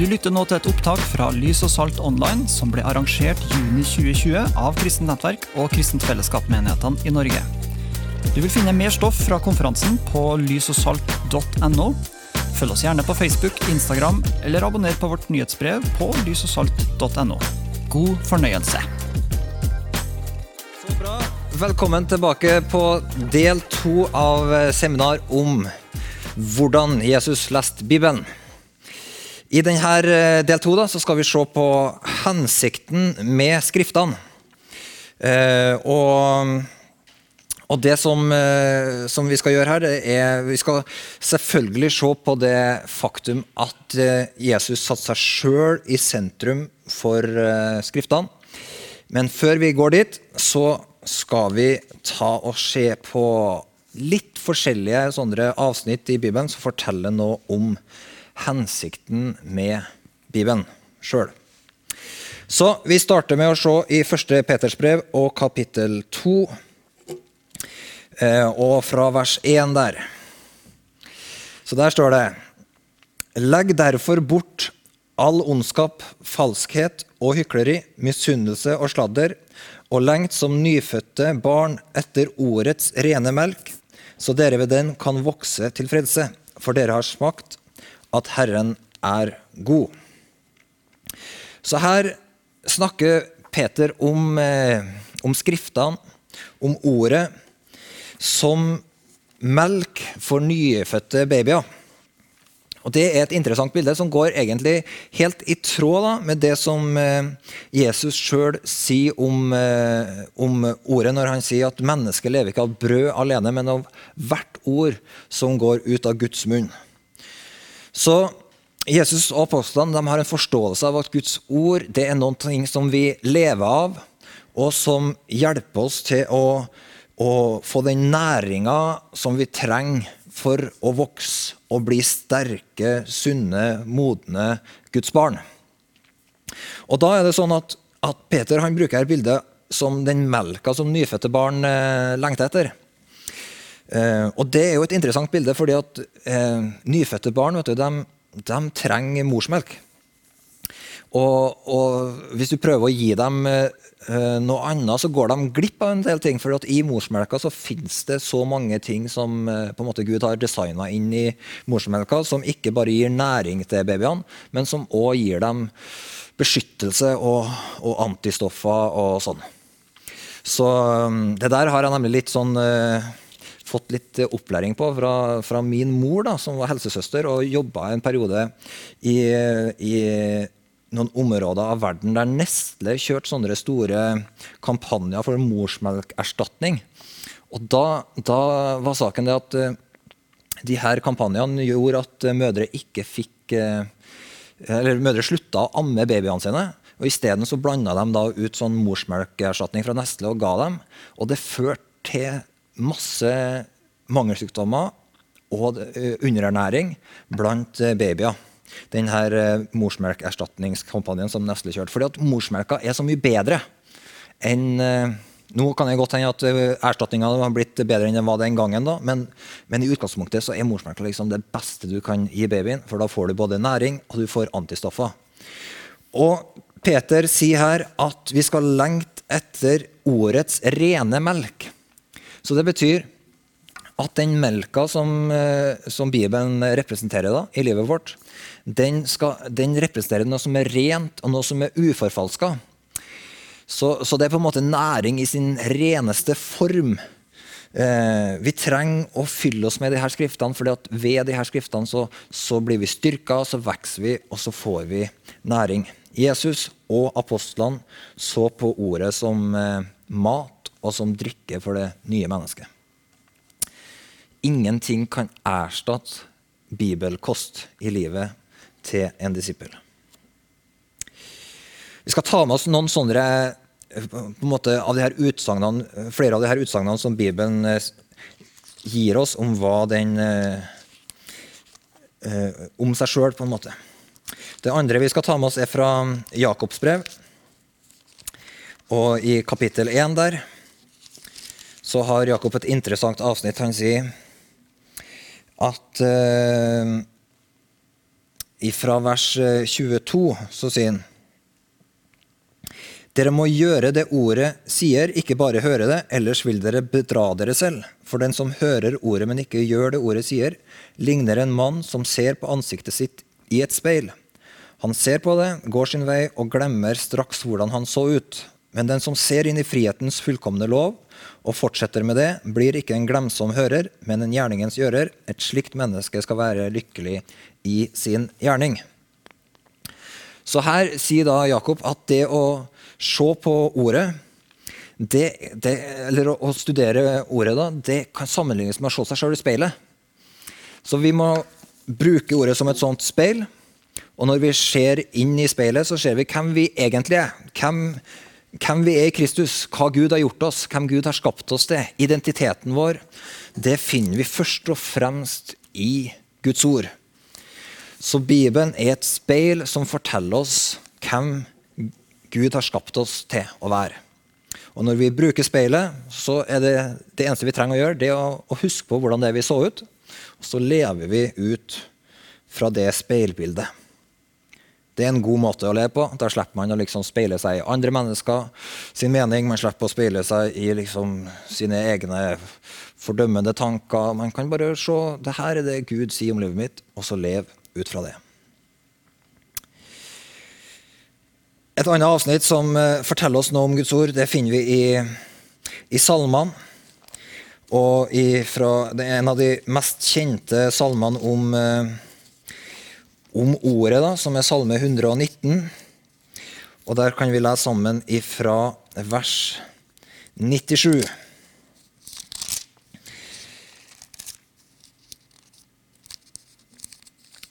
Du lytter nå til et opptak fra Lys og Salt Online, som ble arrangert juni 2020 av Kristent Nettverk og Kristent Fellesskap-menighetene i Norge. Du vil finne mer stoff fra konferansen på lysogsalt.no. Følg oss gjerne på Facebook, Instagram eller abonner på vårt nyhetsbrev på lysogsalt.no. God fornøyelse. Så bra. Velkommen tilbake på del to av seminar om hvordan Jesus leste Bibelen. I denne del to skal vi se på hensikten med Skriftene. Eh, og, og det som, eh, som, vi skal gjøre her, er Vi skal selvfølgelig se på det faktum at eh, Jesus satte seg sjøl i sentrum for eh, Skriftene. Men før vi går dit, så skal vi ta og se på litt forskjellige avsnitt i Bibelen som forteller noe om hensikten med Bibelen sjøl. Så vi starter med å se i 1. Peters brev og kapittel 2, eh, og fra vers 1 der. Så der står det Legg derfor bort all ondskap, falskhet og hykleri, misunnelse og sladder, og lengt som nyfødte barn etter ordets rene melk, så dere ved den kan vokse til frelse, for dere har smakt at Herren er god. Så her snakker Peter om, eh, om Skriftene, om ordet, som melk for nyfødte babyer. Og Det er et interessant bilde som går egentlig helt i tråd da, med det som eh, Jesus sjøl sier om, eh, om, ordet, når han sier at mennesket lever ikke av brød alene, men av hvert ord som går ut av Guds munn. Så Jesus og apostlene har en forståelse av at Guds ord det er noe som vi lever av, og som hjelper oss til å, å få den næringa som vi trenger for å vokse og bli sterke, sunne, modne Guds barn. Og da er det sånn at, at Peter han bruker her bildet som den melka som nyfødte barn eh, lengter etter. Eh, og Det er jo et interessant bilde, fordi at eh, nyfødte barn du, de, de, trenger morsmelk. Og, og, Hvis du prøver å gi dem eh, noe annet, så går de glipp av en del ting. For i morsmelka så finnes det så mange ting som eh, på en måte Gud har designa inn i morsmelka, som ikke bare gir næring til babyene, men som òg gir dem beskyttelse og, og antistoffer og sånn. Så eh, det der har jeg nemlig litt sånn eh, fått litt eh, opplæring på fra, fra min mor, da, som var helsesøster, og jobba en periode i, i, noen områder av verden der Nestle kjørte sånne store kampanjer for morsmelkerstatning. Og da, da var saken det at uh, de her kampanjene gjorde at uh, mødre ikke fikk Eller mødre slutta å amme babyene sine. Og Isteden blanda de da ut sånn morsmelkerstatning fra Nestle og ga dem. Og det førte til masse mangelsykdommer og eh, underernæring blant eh, babyer. Denne eh, morsmelkerstatningskampanjen som Nestle kjørte. Fordi at morsmelka er så mye bedre enn nå kan det godt hende at erstatninga har blitt bedre enn den var den gangen, da, men, men, i utgangspunktet så er morsmelka liksom det beste du kan gi babyen, for da får du både næring og du får antistoffer. Og Peter sier her at vi skal lengte etter ordets rene melk. Så det betyr at den melka som, eh, som Bibelen representerer da, i livet vårt, den, skal, den, representerer noe som er rent og noe som er uforfalska. Så, så, det er på en måte næring i sin reneste form. Eh, vi trenger å fylle oss med de her skriftene, for ved de her skriftene så, så blir vi styrka, så vokser vi, og så får vi næring. Jesus og apostlene så på ordet som eh, mat og som drikke for det nye mennesket. Ingenting kan erstatte bibelkost i livet til en disippel. Vi skal ta med oss noen sånne måte, av de her flere av de her utsagnene som Bibelen eh, gir oss om hva den eh, eh, om seg sjøl, på en måte. Det andre vi skal ta med oss, er fra Jakobs brev. Og i kapittel 1 der så har Jakob et interessant avsnitt. Han sier at eh, fra vers 22 så sier han dere må gjøre det ordet sier, ikke bare høre det, ellers vil dere bedra dere selv. For den som hører ordet, men ikke gjør det ordet sier, ligner en mann som ser på ansiktet sitt i et speil. Han ser på det, går sin vei og glemmer straks hvordan han så ut. Men den som ser inn i frihetens fullkomne lov og fortsetter med det, blir ikke en glemsom hører, men en gjerningens gjører. Et slikt menneske skal være lykkelig i sin gjerning. Så her sier da Jakob at det å se på ordet det, det, eller å, studere ordet, da, det kan sammenlignes med å se seg sjøl i speilet. Så vi må bruke ordet som et sånt speil. Og når vi ser inn i speilet, så ser vi hvem vi egentlig er. Hvem, hvem vi er i Kristus, hva Gud har gjort oss, hvem Gud har skapt oss til. Identiteten vår, det finner vi først og fremst i Guds ord. Så Bibelen er et speil som forteller oss hvem Gud har skapt oss til å være. Og Når vi bruker speilet, så er det det eneste vi trenger å gjøre, det å, å huske på hvordan det vi så ut. Og så lever vi ut fra det speilbildet. Det er en god måte å leve på. Da slipper man å liksom speile seg i andre mennesker sin mening. Man slipper å speile seg i liksom sine egne fordømmende tanker. Man kan bare se det her er det Gud sier om livet mitt, og så leve ut fra det. Et annet avsnitt som eh, forteller oss noe om Guds ord, det finner vi i, i salmene. Og fra, det er en av de mest kjente salmene om, eh, om ordet, da, som er salme 119. Og der kan vi lese sammen ifra vers 97.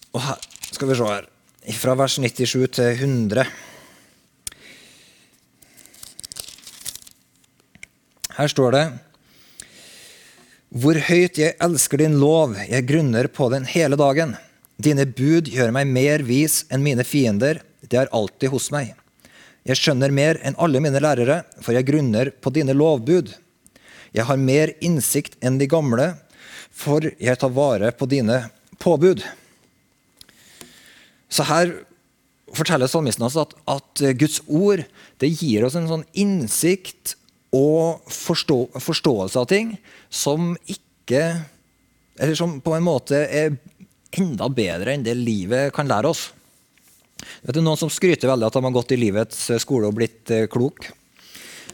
Og her skal vi se her. Fra vers 97 til 100. Her står det Hvor høyt jeg elsker din lov, jeg grunner på den hele dagen. Dine bud gjør meg mer vis enn mine fiender, det er alltid hos meg. Jeg skjønner mer enn alle mine lærere, for jeg grunner på dine lovbud. Jeg har mer innsikt enn de gamle, for jeg tar vare på dine påbud. Så her forteller salmisten oss at, at Guds ord det gir oss en sånn innsikt og forstå, forståelse av ting som ikke Eller som på en måte er enda bedre enn det livet kan lære oss. Vet du, Noen som skryter veldig at de har gått i livets skole og blitt eh, klok.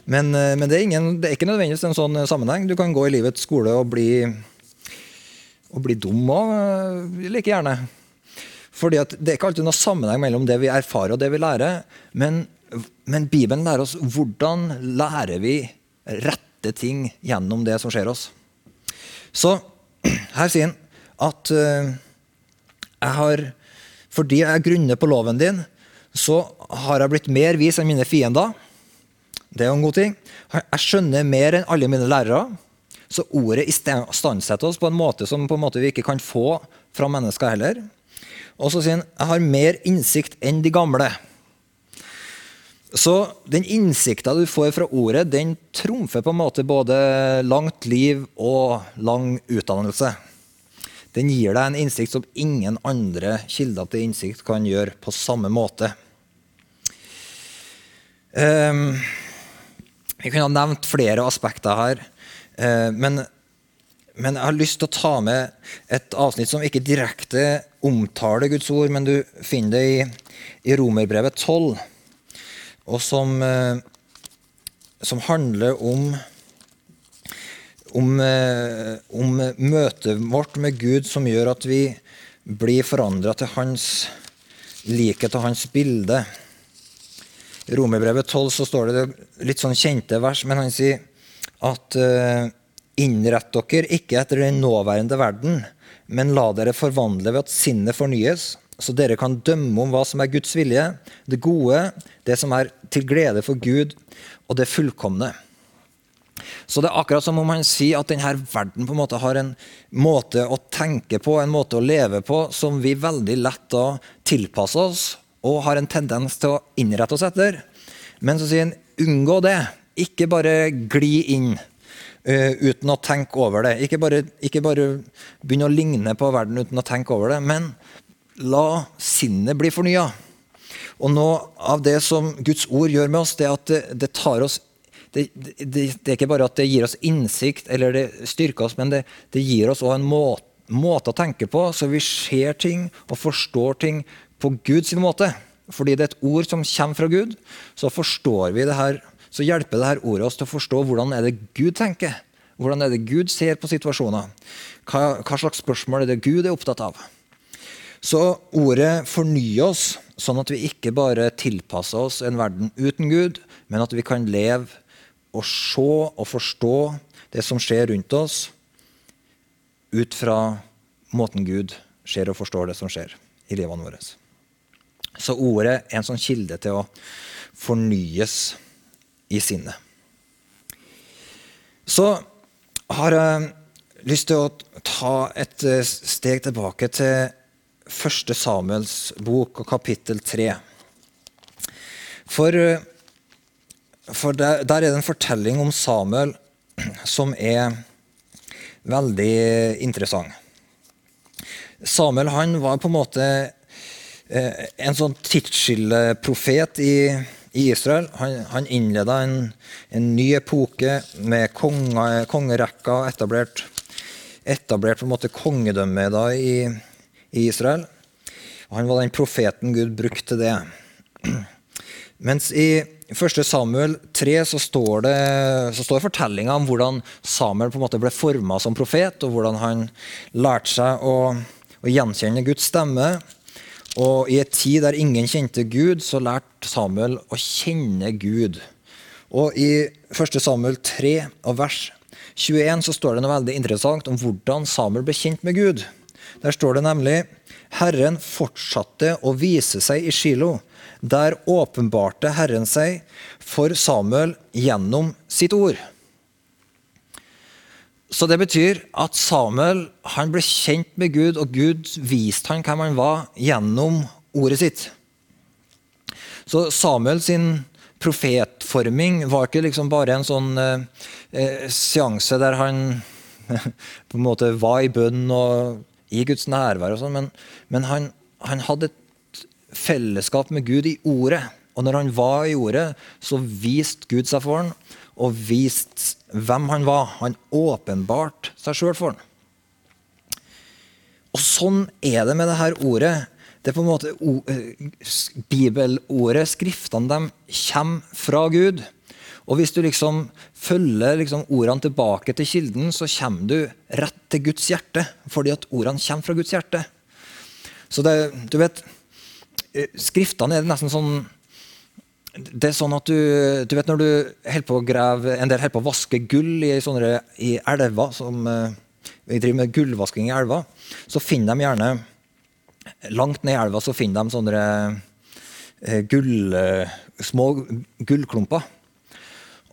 Men, eh, men det, er ingen, det, er ikke nødvendigvis en sånn sammenheng. Du kan gå i livets skole og bli, og bli dum òg, eh, like gjerne. Fordi Det er ikke alltid noe sammenheng mellom det vi erfarer og det vi lærer. Men men Bibelen lærer oss hvordan lærer vi rette ting gjennom det som skjer oss. Så her sier han at jeg har, fordi jeg grunner på loven din, så har jeg blitt mer vis enn mine fiender. Det er jo en god ting. Jeg skjønner mer enn alle mine lærere. Så ordet istandsetter oss på en måte som en måte vi ikke kan få fra mennesker heller. Og så sier han jeg har mer innsikt enn de gamle. Så den innsikta du får fra ordet, den trumfer på en måte både langt liv og lang utdannelse. Den gir deg en innsikt som ingen andre kilder til innsikt kan gjøre på samme måte. Um, vi kunne ha nevnt flere aspekter her, uh, men, men, jeg har lyst til å ta med et avsnitt som ikke direkte omtaler Guds ord, men du finner det i, i Romerbrevet 12 og som, eh, som handler om, om, eh, om møtet vårt med Gud som gjør at vi blir forandra til hans likhet og hans bilde. I Romerbrevet 12 så står det litt sånn kjente vers, men han sier at uh, innrett dere ikke etter den nåværende verden, men la dere forvandle ved at sinnet fornyes, så dere kan dømme om hva som er Guds vilje, det gode, det som er til glede for Gud, og det fullkomne. Så det er akkurat som om han sier at denne verden på en måte har en måte å tenke på, en måte å leve på, som vi veldig lett da tilpasser oss og har en tendens til å innrette oss etter. Men så sier han unngå det. Ikke bare gli inn uh, uten å tenke over det. Ikke bare, ikke bare begynne å ligne på verden uten å tenke over det. Men la sinnet bli fornya. Og noe av det som Guds ord gjør med oss, det er at det, det tar oss det, det, det, er ikke bare at det gir oss innsikt eller det styrker oss, men det, gir oss også en måte, måte, å tenke på, så vi ser ting og forstår ting på Guds måte. Fordi det er et ord som kommer fra Gud, så forstår vi det her, så hjelper det her ordet oss til å forstå hvordan er det Gud tenker. Hvordan er det Gud ser på situasjoner? Hva, hva slags spørsmål er det Gud er opptatt av? Så ordet fornyer oss, sånn at vi ikke bare tilpasser oss en verden uten Gud, men at vi kan leve og se og forstå det som skjer rundt oss, ut fra måten Gud ser og forstår det som skjer i livene våre. Så ordet er en sånn kilde til å fornyes i sinnet. Så har jeg lyst til å ta et steg tilbake til første Samuels bok og kapittel tre. For, for der, der, er det en fortelling om Samuel som er veldig interessant. Samuel han var på en måte eh, en sånn tidsskilleprofet i, i Israel. Han, han innleda en, en, ny epoke med konge, kongerekka, etablert, etablert på en måte kongedømme da, i, i Israel. Han var den profeten Gud brukte til det. Mens i 1. Samuel 3 så står det så står fortellinga om hvordan Samuel på en måte ble forma som profet, og hvordan han lærte seg å, å gjenkjenne Guds stemme. Og I en tid der ingen kjente Gud, så lærte Samuel å kjenne Gud. Og I 1. Samuel 3 og vers 21 så står det noe veldig interessant om hvordan Samuel ble kjent med Gud. Der står det nemlig Herren fortsatte å vise seg i Shilo. Der åpenbarte Herren seg for Samuel gjennom sitt ord. Så det betyr at Samuel han ble kjent med Gud, og Gud viste han hvem han var, gjennom ordet sitt. Så Samuel sin profetforming var ikke liksom bare en sånn eh, eh seanse der han på en måte var i bønn og i Guds nærvær, og sånn, men, men han, han, hadde et fellesskap med Gud i ordet. Og når han var i ordet, så viste Gud seg for han, og viste hvem han var. Han åpenbarte seg sjøl for han. Og sånn er det med det her ordet. Det er på en måte eh, Bibelordet, skriftene, de kommer fra Gud. Og hvis du liksom følger liksom ordene tilbake til kilden, så kommer du rett til Guds hjerte. Fordi at ordene kommer fra Guds hjerte. Så det, du vet, Skriftene er nesten sånn det er sånn at du, du vet Når du holder på å grave, en del holder på å vaske gull i, sånne, i elver som eh, Vi driver med gullvasking i elver. Så finner de gjerne Langt ned i elva så finner de sånne eh, gull, små gullklumper.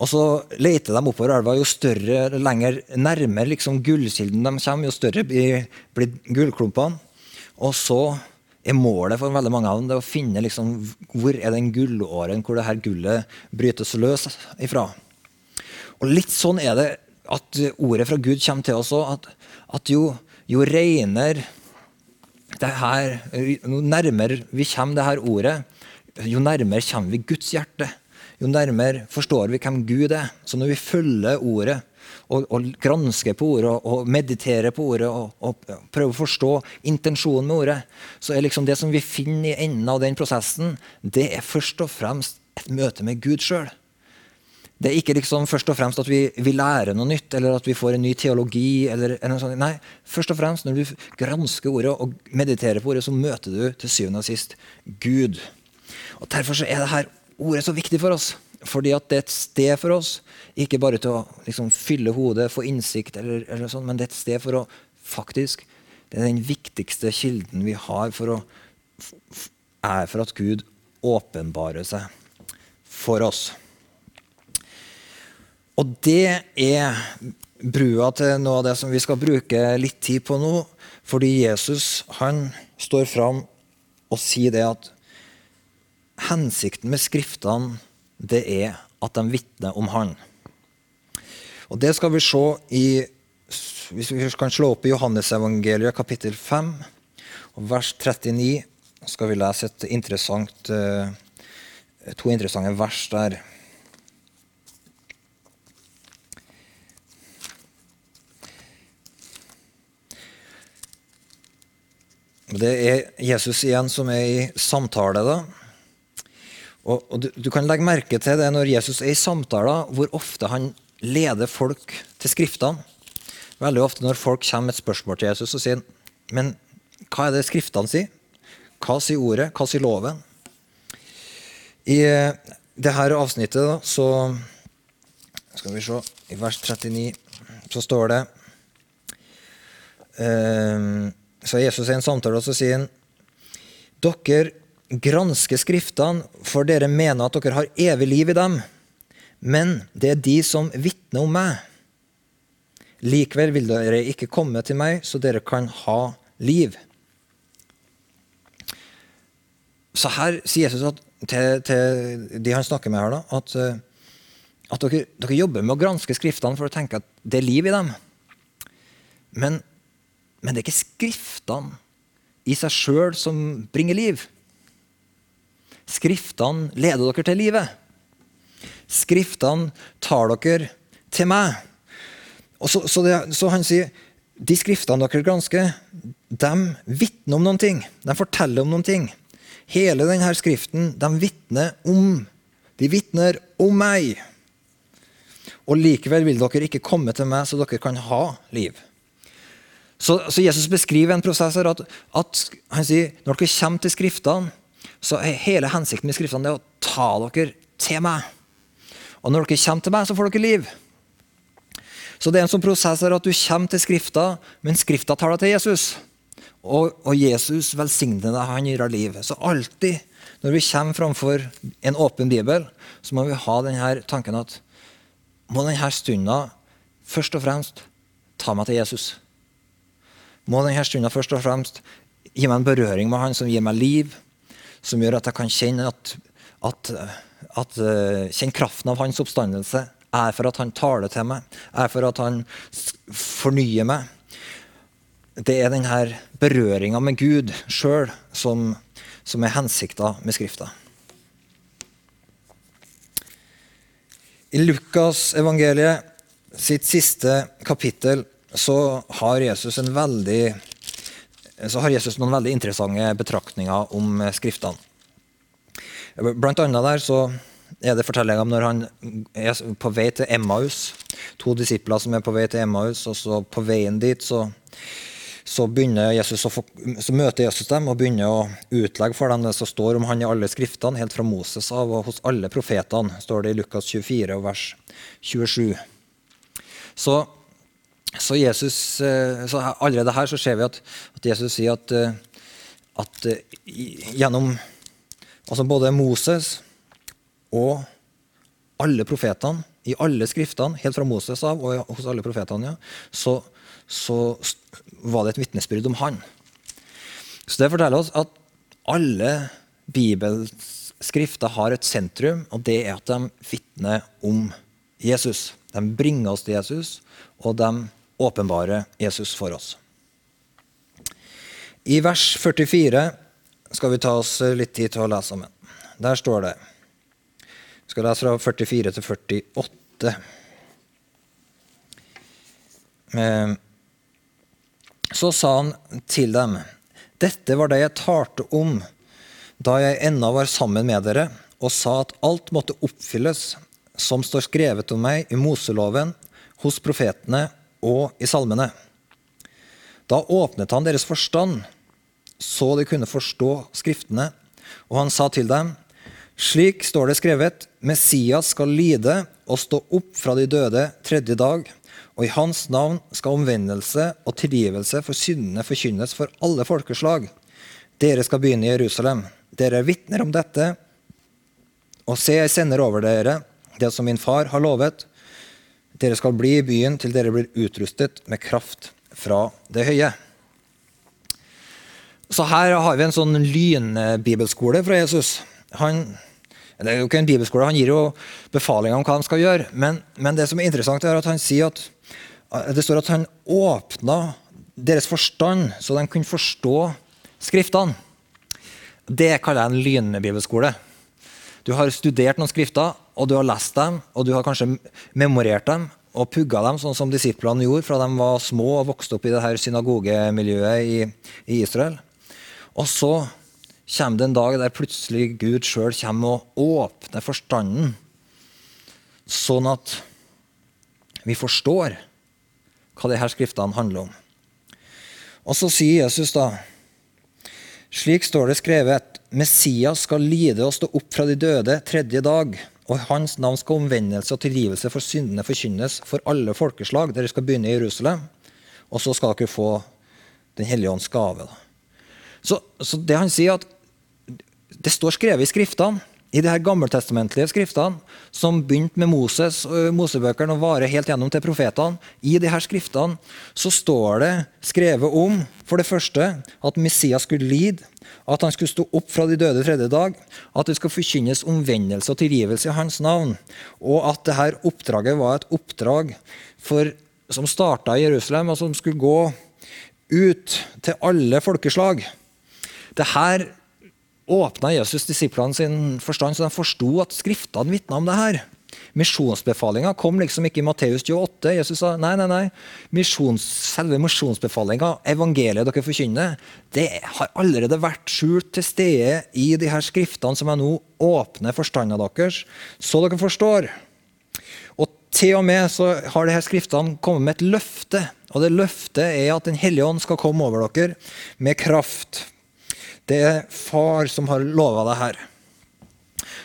Og så leter de oppover elva. Jo større, lenger nærmere liksom gullkilden de kommer, jo større blir, blir gullklumpene. Og så er målet for veldig mange av dem det å finne liksom, hvor er den gullåren hvor det her gullet brytes løs ifra. Og litt sånn er det at ordet fra Gud kommer til oss òg. At, at, jo, jo reinere det her, jo nærmere vi kommer det her ordet, jo nærmere kommer vi Guds hjerte jo nærmere forstår vi hvem Gud er. Så når vi følger ordet og, og granske på ordet og, og meditere på ordet og, og, prøve å forstå intensjonen med ordet, så er liksom det som vi finner i enden av den prosessen, det er først og fremst et møte med Gud sjøl. Det er ikke liksom først og fremst at vi, vi, lærer noe nytt, eller at vi får en ny teologi. Eller, eller sånt. Nei, først og fremst når du gransker ordet og mediterer på ordet, så møter du til syvende og sist Gud. Og Derfor er dette ordet så viktig for oss. Fordi at det er et sted for oss, ikke bare til å liksom, fylle hodet, få innsikt, eller, eller sånn, men det er et sted for å faktisk Det er den viktigste kilden vi har for å, er for at Gud åpenbarer seg for oss. Og det er brua til noe av det som vi skal bruke litt tid på nå. Fordi Jesus han står fram og sier det at hensikten med Skriftene det er at de vitner om Han. Og Det skal vi se i Hvis vi kan slå opp i Johannesevangeliet kapittel 5 vers 39 skal vi lese interessant, eh, to interessante vers der. Det er Jesus igjen som er i samtale. da. Og, og du, du, kan legge merke til det når Jesus er i samtaler, hvor ofte han leder folk til Skriftene. Veldig ofte når folk kommer med et spørsmål til Jesus og sier men hva er det Skriftene sier? Hva sier ordet? Hva sier loven? I det dette avsnittet så skal vi se, I vers 39 så står det eh, Så Jesus i en samtale, og så sier han Dere gransker Skriftene, for dere mener at dere har evig liv i dem. Men det er de som vitner om meg. Likevel vil dere ikke komme til meg, så dere kan ha liv. Så her sier Jesus at, til, til, de han snakker med her, da, at, eh, at dere, dere, jobber med å granske Skriftene for å tenke at det er liv i dem. Men, men det er ikke Skriftene i seg sjøl som bringer liv. Skriftene leder dere til livet. Skriftene tar dere til meg. Og så, så, det, så han sier de skriftene dere gransker, de vitner om noen ting. De forteller om noen ting. Hele denne skriften de vitner om. De vitner om meg. Og likevel vil dere ikke komme til meg, så dere kan ha liv. Så, så Jesus beskriver en prosess her at, at han sier når dere kommer til Skriftene, så hele hensikten med Skriftene er å ta dere til meg. Og når dere kommer til meg, så får dere liv. Så det er en sånn prosess her at du kommer til Skrifta, men Skrifta tar deg til Jesus. Og, og Jesus velsigner deg, han gir deg liv. Så alltid når vi kommer framfor en åpen bibel, så må vi ha denne tanken at må denne stunda først og fremst ta meg til Jesus. Må denne stunda først og fremst gi meg en berøring med han som gir meg liv, som gjør at jeg kan kjenne at, at, at uh, kjenne kraften av hans oppstandelse er for at han taler til meg, er for at han fornyer meg. Det er denne berøringa med Gud sjøl som, som, er hensikta med Skrifta. I Lukas evangeliet sitt siste kapittel så har Jesus, en veldig, så har Jesus noen veldig interessante betraktninger om Skriftene. Blant annet der så er det fortellinga om når han er på vei til Emmaus. To disipler som er på vei til Emmaus, og så på veien dit så, så, få, så møter Jesus dem og begynner å utlegge for dem det som står om han i alle skriftene, helt fra Moses av og hos alle profetene, står det i Lukas 24 vers 27. Så, så, Jesus, eh, så allerede her så ser vi at, at Jesus sier at, eh, at eh, gjennom altså både Moses og alle profetene, i alle skriftene, helt fra Moses av og hos alle profetene, ja, så, så var det et vitnesbyrd om han. Så det forteller oss at alle bibelskrifter har et sentrum, og det er at de vitner om Jesus. De bringer oss til Jesus, og de åpenbarer Jesus for oss. I vers 44 skal vi ta oss litt tid til å lese sammen. Der står det vi skal lese fra 44 til 48. Så sa han til dem, dette var det jeg talte om da jeg ennå var sammen med dere, og sa at alt måtte oppfylles som står skrevet om meg i Moseloven, hos profetene og i salmene. Da åpnet han deres forstand, så de kunne forstå Skriftene, og han sa til dem, slik står det skrevet, Messias skal lide og stå opp fra de døde tredje dag, og i hans navn skal omvendelse og tilgivelse for syndene forkynnes for alle folkeslag. Dere skal begynne i Jerusalem. Dere er vitner om dette. Og se, jeg sender over dere det som min far har lovet. Dere skal bli i byen til dere blir utrustet med kraft fra det høye. Så her har vi en sånn lynbibelskole fra Jesus. Han, det er jo ikke en bibelskole, han gir jo befalinger om hva de skal gjøre. Men, men, det som er interessant, er at han sier at det står at han åpna deres forstand, så de kunne forstå Skriftene. Det kaller jeg en lynbibelskole. Du har studert noen skrifter, og du har lest dem, og du har kanskje memorert dem og pugga dem, sånn som disiplene gjorde fra de var små og vokste opp i det her synagogemiljøet i, i Israel. Og så kommer det en dag der plutselig Gud sjøl kommer og åpner forstanden, sånn at vi forstår hva disse skriftene handler om. Og så sier Jesus da Slik står det skrevet Messias skal lide og stå opp fra de døde tredje dag, og hans navn skal omvendelse og tilgivelse for syndene forkynnes for alle folkeslag. Dere skal begynne i Jerusalem, og så skal dere få Den hellige ånds gave. Så, så, det han sier, at det står skrevet i Skriftene i de her gammeltestamentlige skriftene, som begynte med Moses og Mosebøkene og varer helt gjennom til profetene, i de her skriftene så står det skrevet om for det første at Messias skulle lide, at han skulle stå opp fra de døde tredje dag, at det skal forkynnes omvendelse og tilgivelse i hans navn, og at dette oppdraget var et oppdrag for, som starta i Jerusalem, og som skulle gå ut til alle folkeslag. Det her åpna Jesus disiplene sin forstand, så de forsto at Skriftene vitna om det her. Misjonsbefalinga kom liksom ikke i Matteus 28. Jesus sa nei, nei, nei. Misjons, selve misjonsbefalinga, evangeliet dere forkynner, det har allerede vært skjult til stede i de her skriftene som jeg nå åpner forstanda deres, så dere forstår. Og til og med så har de her skriftene kommet med et løfte. Og det løftet er at Den hellige ånd skal komme over dere med kraft. Det er far som har lova det her.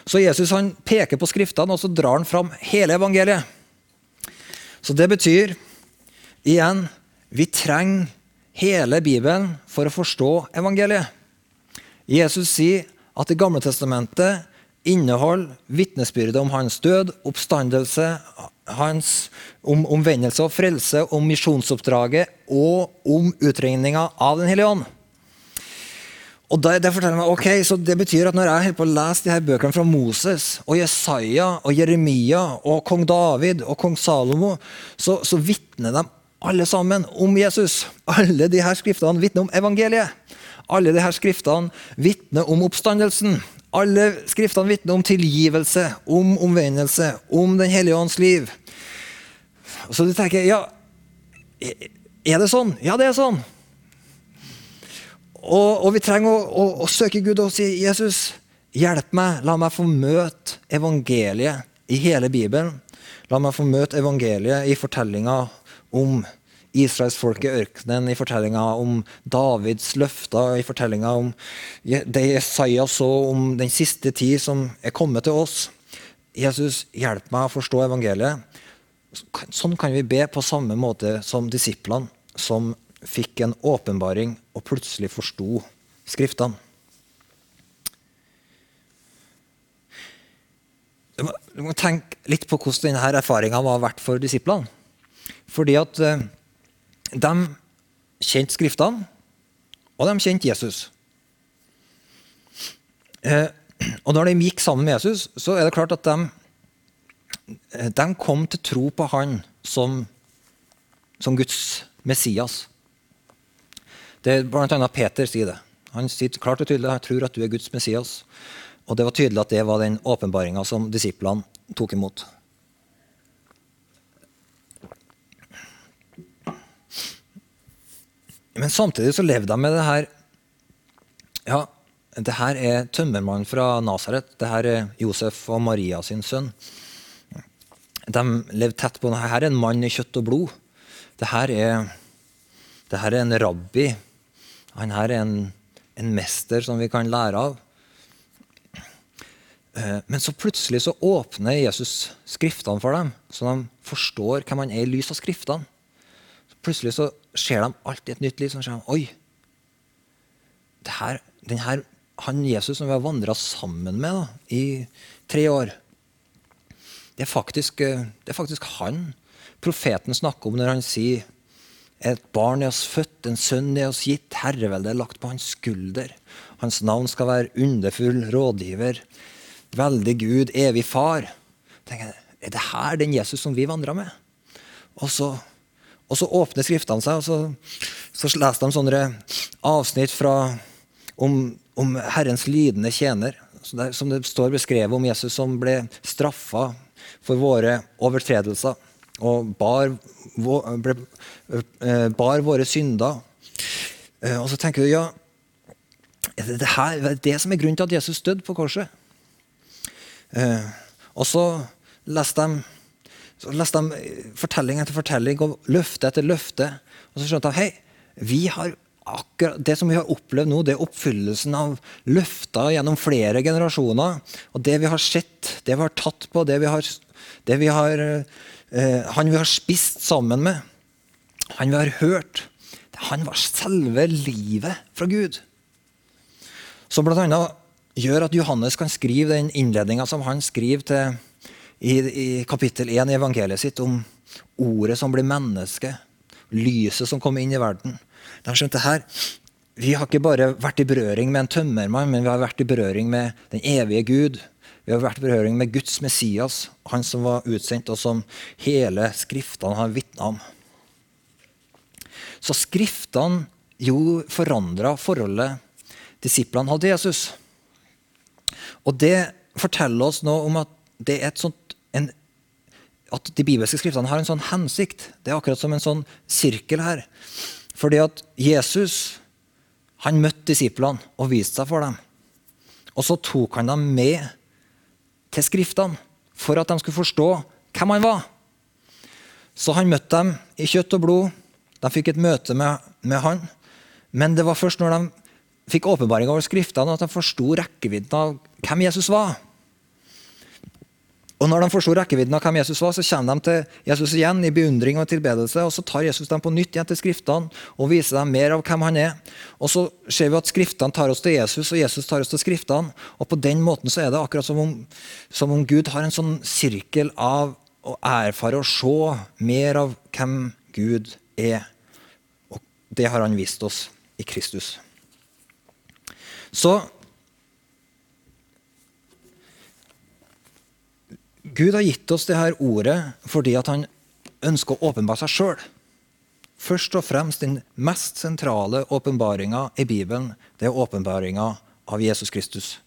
Så Jesus han peker på Skriftene, og så drar han fram hele evangeliet. Så det betyr igjen vi trenger hele Bibelen for å forstå evangeliet. Jesus sier at Det gamle testamentet inneholder vitnesbyrdet om hans død, oppstandelse, hans, om omvendelse og frelse, om misjonsoppdraget og om utregninga av Den hellige ånd. Og det, det, forteller meg, ok, så det betyr at Når jeg på å lese de her bøkene fra Moses og Jesaja og Jeremia og kong David og kong Salomo, så, så vitner de alle sammen om Jesus. Alle de her skriftene vitner om evangeliet. Alle de her skriftene vitner om oppstandelsen. Alle skriftene vitner om tilgivelse, om omvendelse, om Den hellige ånds liv. Så du tenker, ja, er det sånn? Ja, det er sånn. Og, og vi trenger å, å, å, søke Gud og si Jesus, hjelp meg. La meg få møte evangeliet i hele Bibelen. La meg få møte evangeliet i fortellinga om Israelsfolket i ørkenen, i fortellinga om Davids løfter, i fortellinga om det Jesaja så om den siste tid som er kommet til oss. Jesus, hjelp meg å forstå evangeliet. Sånn kan vi be på samme måte som disiplene, som fikk en åpenbaring og plutselig forsto Skriftene. Du må, du må, tenke litt på hvordan denne erfaringa var verdt for disiplene. Fordi at eh, de kjente Skriftene, og de kjente Jesus. Eh, og når de gikk sammen med Jesus, så er det klart at de, eh, de kom til tro på han som, som Guds Messias. Det er blant annet Peter sier det. Han sier klart og tydelig jeg tror at du er Guds Messias. Og det var tydelig at det var den åpenbaringa som disiplene tok imot. Men samtidig så levde de med det her Ja, det her er tømmermannen fra Nasaret. Det her er Josef og Maria sin sønn. De levde tett på det her er en mann i kjøtt og blod. Det her er, det her er en rabbi han her er en, en mester som vi kan lære av. Eh, men så plutselig så åpner Jesus Skriftene for dem, så de forstår hvem han er i lys av Skriftene. Så plutselig så ser de alt i et nytt liv. Så ser de, Oi! Det her, her, han Jesus som vi har vandra sammen med da, i tre år, det er, faktisk, eh, det er faktisk han profeten snakker om når han sier et barn er oss født, en sønn er oss gitt, herreveldet er lagt på hans skulder. Hans navn skal være underfull rådgiver, veldig Gud, evig far. Tenker, er det her den Jesus som vi vandrer med? Og så, og så åpner Skriftene seg, og så, så leser de sånne avsnitt fra om, om Herrens lidende tjener. Som det står beskrevet om Jesus som ble straffa for våre overtredelser og bar, ble, eh, bar våre synder. Eh, og så tenker du ja, er det, her, er det som er grunnen til at Jesus døde på korset? Eh, og så leste de, så leste de fortelling etter fortelling og løfte etter løfte. Og så skjønte de hei, vi har akkurat det som vi har opplevd nå, det er oppfyllelsen av løfter gjennom flere generasjoner. Og det vi har sett, det vi har tatt på, det vi har, det vi har Han vi har spist sammen med, han vi har hørt, han var selve livet fra Gud. Som bl.a. gjør at Johannes kan skrive den innledninga som han skriver til, i, i kapittel 1 i evangeliet sitt, om ordet som blir menneske, lyset som kom inn i verden. De skjønte her, Vi har ikke bare vært i berøring med en tømmermann, men vi har vært i berøring med den evige Gud. Vi har vært i berøring med Guds Messias, han som var utsendt, og som hele Skriftene har vitna om. Så Skriftene jo forandra forholdet disiplene hadde Jesus. Og det forteller oss nå om at sånt, en, at de bibelske skriftene har en sånn hensikt. Det er akkurat som en sånn sirkel her. Fordi at Jesus han møtte disiplene og viste seg for dem. Og så tok han dem med til Skriftene for at de skulle forstå hvem han var. Så han møtte dem i kjøtt og blod. De fikk et møte med, med han. Men det var først når de fikk åpenbaring over Skriftene at de forsto rekkevidden av hvem Jesus var. Og Når de forsto rekkevidden av hvem Jesus var, så kommer de til Jesus igjen i beundring og tilbedelse. og Så tar Jesus dem på nytt igjen til Skriftene og viser dem mer av hvem han er. Og Så ser vi at Skriftene tar oss til Jesus, og Jesus tar oss til Skriftene. Og På den måten så er det akkurat som om, som om Gud har en sånn sirkel av å erfare og se mer av hvem Gud er. Og Det har han vist oss i Kristus. Så Gud har gitt oss det her ordet fordi han ønsker å åpenbare seg sjøl. Først og fremst den mest sentrale åpenbaringa i Bibelen det er åpenbaringa av Jesus Kristus.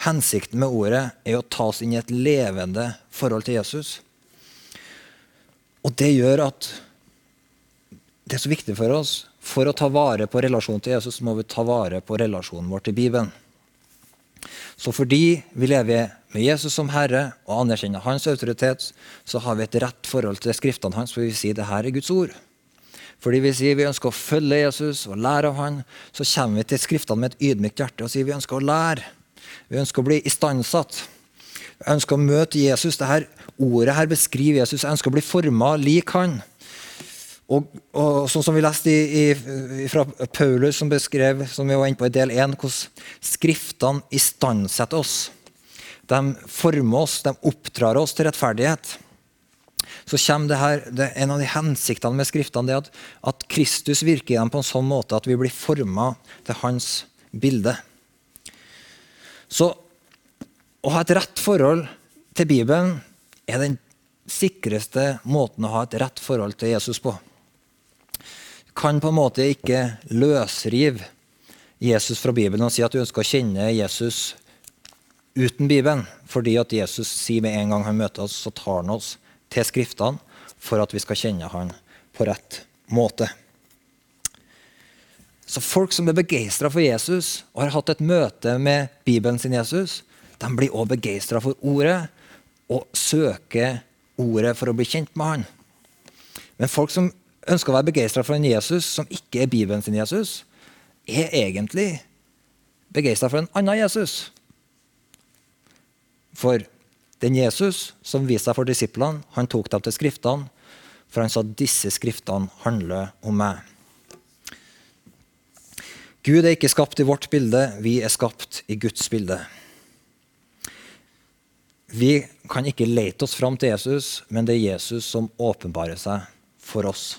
Hensikten med ordet er å ta oss inn i et levende forhold til Jesus. Og det gjør at det er så viktig for oss. For å ta vare på relasjonen til Jesus må vi ta vare på relasjonen vår til Bibelen. Så fordi vi lever med Jesus som Herre og anerkjenner hans autoritet, så har vi et rett forhold til skriftene hans, for vi sier det her er Guds ord. Fordi vi sier vi ønsker å følge Jesus og lære av han, så kommer vi til skriftene med et ydmykt hjerte og sier vi ønsker å lære. Vi ønsker å bli istandsatt. Vi ønsker å møte Jesus. Dette ordet her beskriver Jesus. Jeg ønsker å bli forma lik han. Og, og, sånn som vi leste i, i, fra Paulus, som beskrev som vi var inne på i del 1, hvordan Skriftene istandsetter oss. De former oss, de oppdrar oss til rettferdighet. Så kommer det her, det En av de hensiktene med Skriftene det er at, at Kristus virker i dem på en sånn måte at vi blir forma til hans bilde. Så å ha et rett forhold til Bibelen er den sikreste måten å ha et rett forhold til Jesus på kan på en måte ikke løsrive Jesus fra Bibelen og si at du ønsker å kjenne Jesus uten Bibelen. Fordi at Jesus sier med en gang han møter oss, så tar han oss til Skriftene for at vi skal kjenne han på rett måte. Så folk som er begeistra for Jesus og har hatt et møte med Bibelen sin Jesus, de blir òg begeistra for ordet og søker ordet for å bli kjent med han. Men folk som ønsker å være begeistra for en Jesus som ikke er Bibelen sin Jesus, er egentlig begeistra for en annen Jesus. For den Jesus som viste seg for disiplene, han tok dem til Skriftene, for han sa disse Skriftene handler om meg. Gud er ikke skapt i vårt bilde, vi er skapt i Guds bilde. Vi kan ikke lete oss fram til Jesus, men det er Jesus som åpenbarer seg for oss.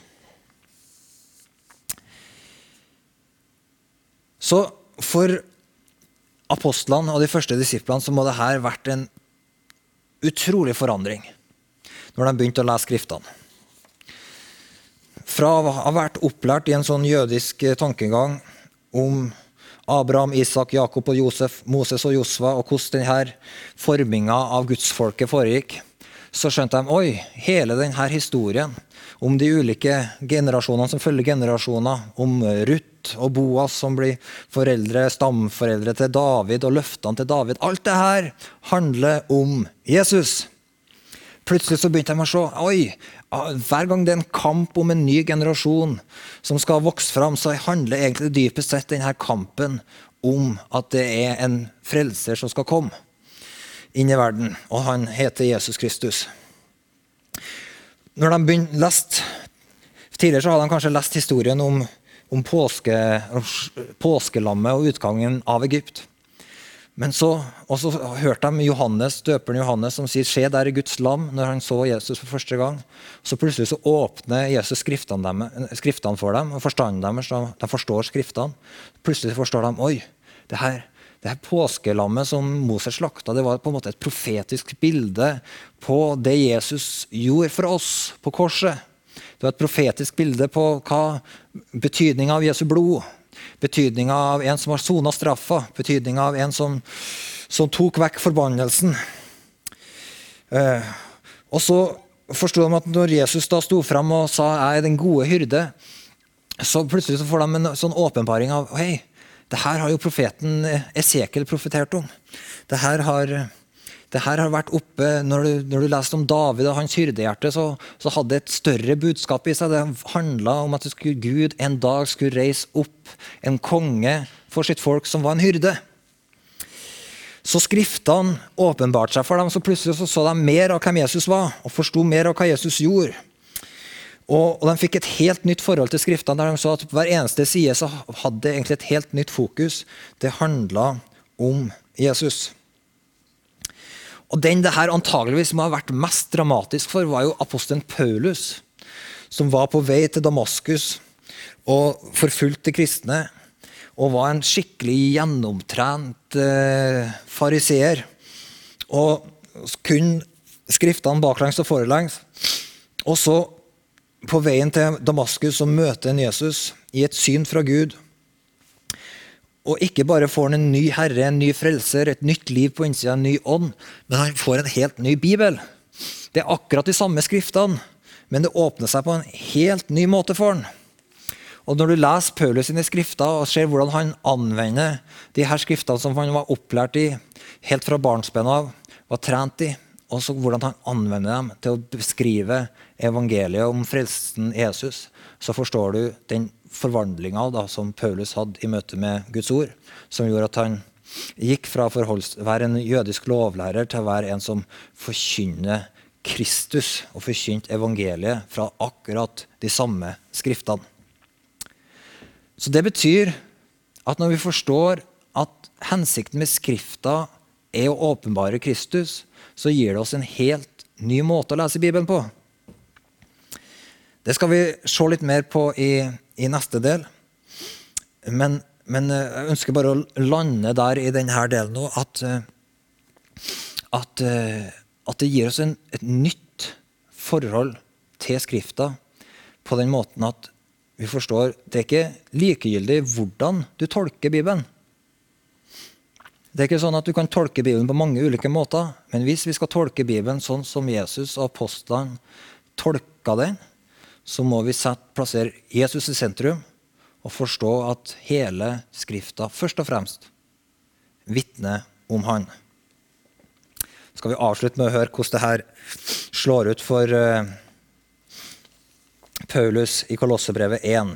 Så for apostlene og de første disiplene så må det her vært en utrolig forandring når de begynte å lese Skriftene. Fra å ha vært opplært i en sånn jødisk tankegang om Abraham, Isak, Jakob og Josef, Moses og Josva, og hvordan denne forminga av gudsfolket foregikk, så skjønte de oi, hele denne historien om de ulike generasjonene som følger generasjoner, om Ruth og Boas som blir foreldre, stamforeldre til David, og løftene til David Alt det her handler om Jesus. Plutselig så begynte de å se oi, hver gang det er en kamp om en ny generasjon som skal vokse fram, så handler egentlig dypest sett denne kampen om at det er en frelser som skal komme inn i verden, og han heter Jesus Kristus. Når de lest, Tidligere så hadde de kanskje lest historien om, om påske, påskelammet og utgangen av Egypt. Men så, og så hørte de Johannes, døperen Johannes som sier 'Se, der er Guds lam', når han så Jesus for første gang. Så plutselig så åpner Jesus skriftene, dem, skriftene for dem, og forstanden deres. De forstår skriftene. Plutselig forstår de oi, det her, det her påskelammet som Moses slakta, det var på en måte et profetisk bilde på det Jesus gjorde for oss på korset. Det var et profetisk bilde på hva betydninga av Jesu blod Betydninga av en som har sona straffa. Betydninga av en som, som, tok vekk forbannelsen. Eh, og så forsto de at når Jesus da sto fram og sa 'jeg er den gode hyrde', så plutselig så får de en sånn åpenbaring av hei, det her har jo profeten Esekiel profetert om. Det her har det her har vært oppe, Når du, når du leste om David og hans hyrdehjerte, så, så, hadde det et større budskap i seg. Det handla om at Gud en dag skulle reise opp en konge for sitt folk som var en hyrde. Så Skriftene åpenbarte seg for dem, så plutselig så, så de mer av hvem Jesus var, og forsto mer av hva Jesus gjorde. Og, og, De fikk et helt nytt forhold til Skriftene, der de så at hver eneste side så hadde egentlig et helt nytt fokus. Det handla om Jesus. Og Den det her antageligvis må ha vært mest dramatisk for, var jo apostelen Paulus, som var på vei til Damaskus og forfulgte kristne. Og var en skikkelig gjennomtrent eh, fariseer. Og kunne skriftene baklengs og forelengs. Og så, på veien til Damaskus, så møter en Jesus i et syn fra Gud. Og ikke bare får han en ny herre, en ny frelser, et nytt liv på innsida, en ny ånd, men han får en helt ny bibel. Det er akkurat de samme skriftene, men det åpner seg på en helt ny måte for han. Og Når du leser Paulus sine skrifter og ser hvordan han anvender de her skriftene som han var opplært i helt fra barnsben av, var trent i, og så hvordan han anvender dem til å beskrive evangeliet om frelsen Jesus, så forstår du den forvandlinga som Paulus hadde i møte med Guds ord, som gjorde at han gikk fra å være en jødisk lovlærer til å være en som forkynner Kristus og forkynte evangeliet fra akkurat de samme skriftene. Så Det betyr at når vi forstår at hensikten med Skrifta er å åpenbare Kristus, så gir det oss en helt ny måte å lese Bibelen på. Det skal vi se litt mer på i i neste del. Men, men, eh, jeg ønsker bare å lande der i denne delen nå at, eh, at, eh, at det gir oss en, et nytt forhold til Skrifta på den måten at vi forstår det er ikke likegyldig hvordan du tolker Bibelen. Det er ikke sånn at Du kan tolke Bibelen på mange ulike måter, men hvis vi skal tolke Bibelen sånn som Jesus og apostlene tolka den, så må vi sette, plassere Jesus i sentrum og forstå at hele Skrifta først og fremst vitner om han. Skal vi avslutte med å høre hvordan det her slår ut for uh, Paulus i Kolossebrevet 1.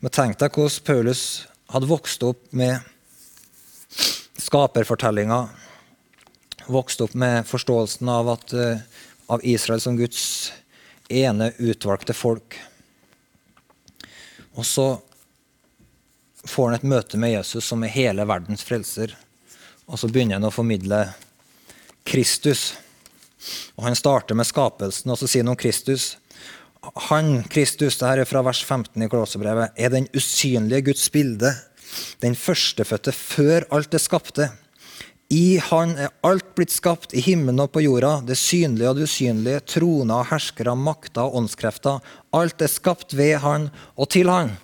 Men tenk deg hvordan Paulus hadde vokst opp med skaperfortellinga. Vokst opp med forståelsen av at uh, av Israel som Guds ene utvalgte folk. Og så får han et møte med Jesus, som er hele verdens frelser. Og så begynner han å formidle Kristus. Og Han starter med skapelsen, og så sier han om Kristus. Han, Kristus, det her er fra vers 15 i Kolosserbrevet, er den usynlige Guds bilde, den førstefødte før alt det skapte. I Han er alt blitt skapt, i himmelen og på jorda, det synlige og det usynlige, troner herskere, makter og åndskrefter. Alt er skapt ved Han og til Han.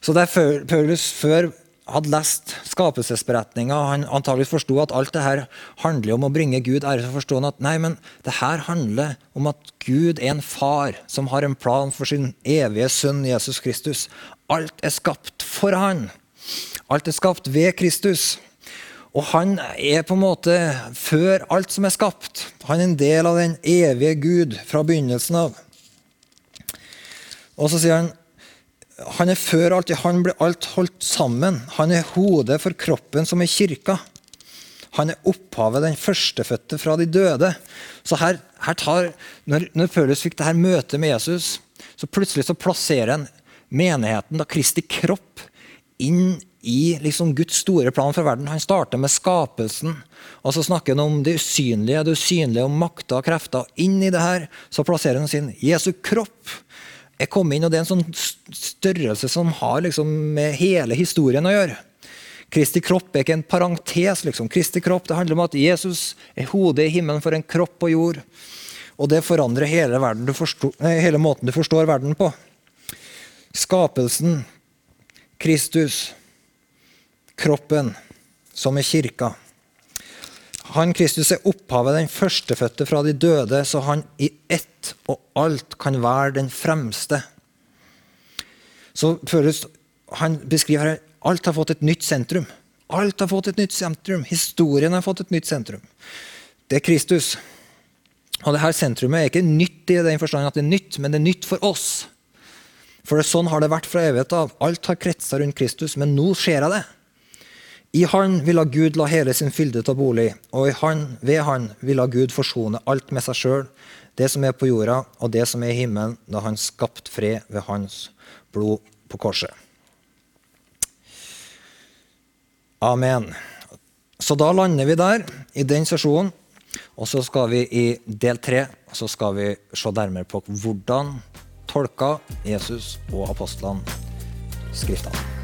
Så der Paulus før hadde lest skapelsesberetninga, han antagelig forsto at alt det her handler om å bringe Gud ære, så forsto han at nei, men det her handler om at Gud er en far som har en plan for sin evige sønn Jesus Kristus. Alt er skapt for han. Alt er skapt ved Kristus. Og han er på en måte før alt som er skapt. Han er en del av den evige Gud fra begynnelsen av. Og så sier han han er før alt, han blir alt holdt sammen. Han er hodet for kroppen som er kirka. Han er opphavet, den førstefødte fra de døde. Så her, her tar, når, når Paulus fikk dette møtet med Jesus, så plutselig så plasserer han menigheten, da Kristi kropp, inn i liksom Guds store plan for verden. Han starter med skapelsen, og så snakker han om det usynlige, det usynlige, om makter og krefter. Inn i det her så plasserer han sin Jesu kropp er kom inn, og det er en sånn størrelse som har liksom med hele historien å gjøre. Kristi kropp er ikke en parentes. liksom. Kristi kropp, Det handler om at Jesus er hodet i himmelen for en kropp på jord. Og det forandrer hele, forstår, hele måten du forstår verden på. Skapelsen, Kristus, kroppen, som er kirka. Han Kristus er opphavet, den førstefødte fra de døde, så han i ett og alt kan være den fremste. Så føles, Han beskriver her alt har fått et nytt sentrum. Alt har fått et nytt sentrum. Historien har fått et nytt sentrum. Det er Kristus. Og det her sentrumet er ikke nytt i den forstand at det er nytt, men det er nytt for oss. For sånn har det vært fra evigheten av. Alt har kretsa rundt Kristus, men nå ser jeg det. I Han ville Gud la hele sin fylde ta bolig, og i han, ved Han ville Gud forsone alt med seg sjøl, det som er på jorda og det som er i himmelen, da Han skapt fred ved Hans blod på korset. Amen. Så da lander vi der, i den sesjonen. Og så skal vi i del tre så skal vi se nærmere på hvordan tolka Jesus og apostlene Skriftene.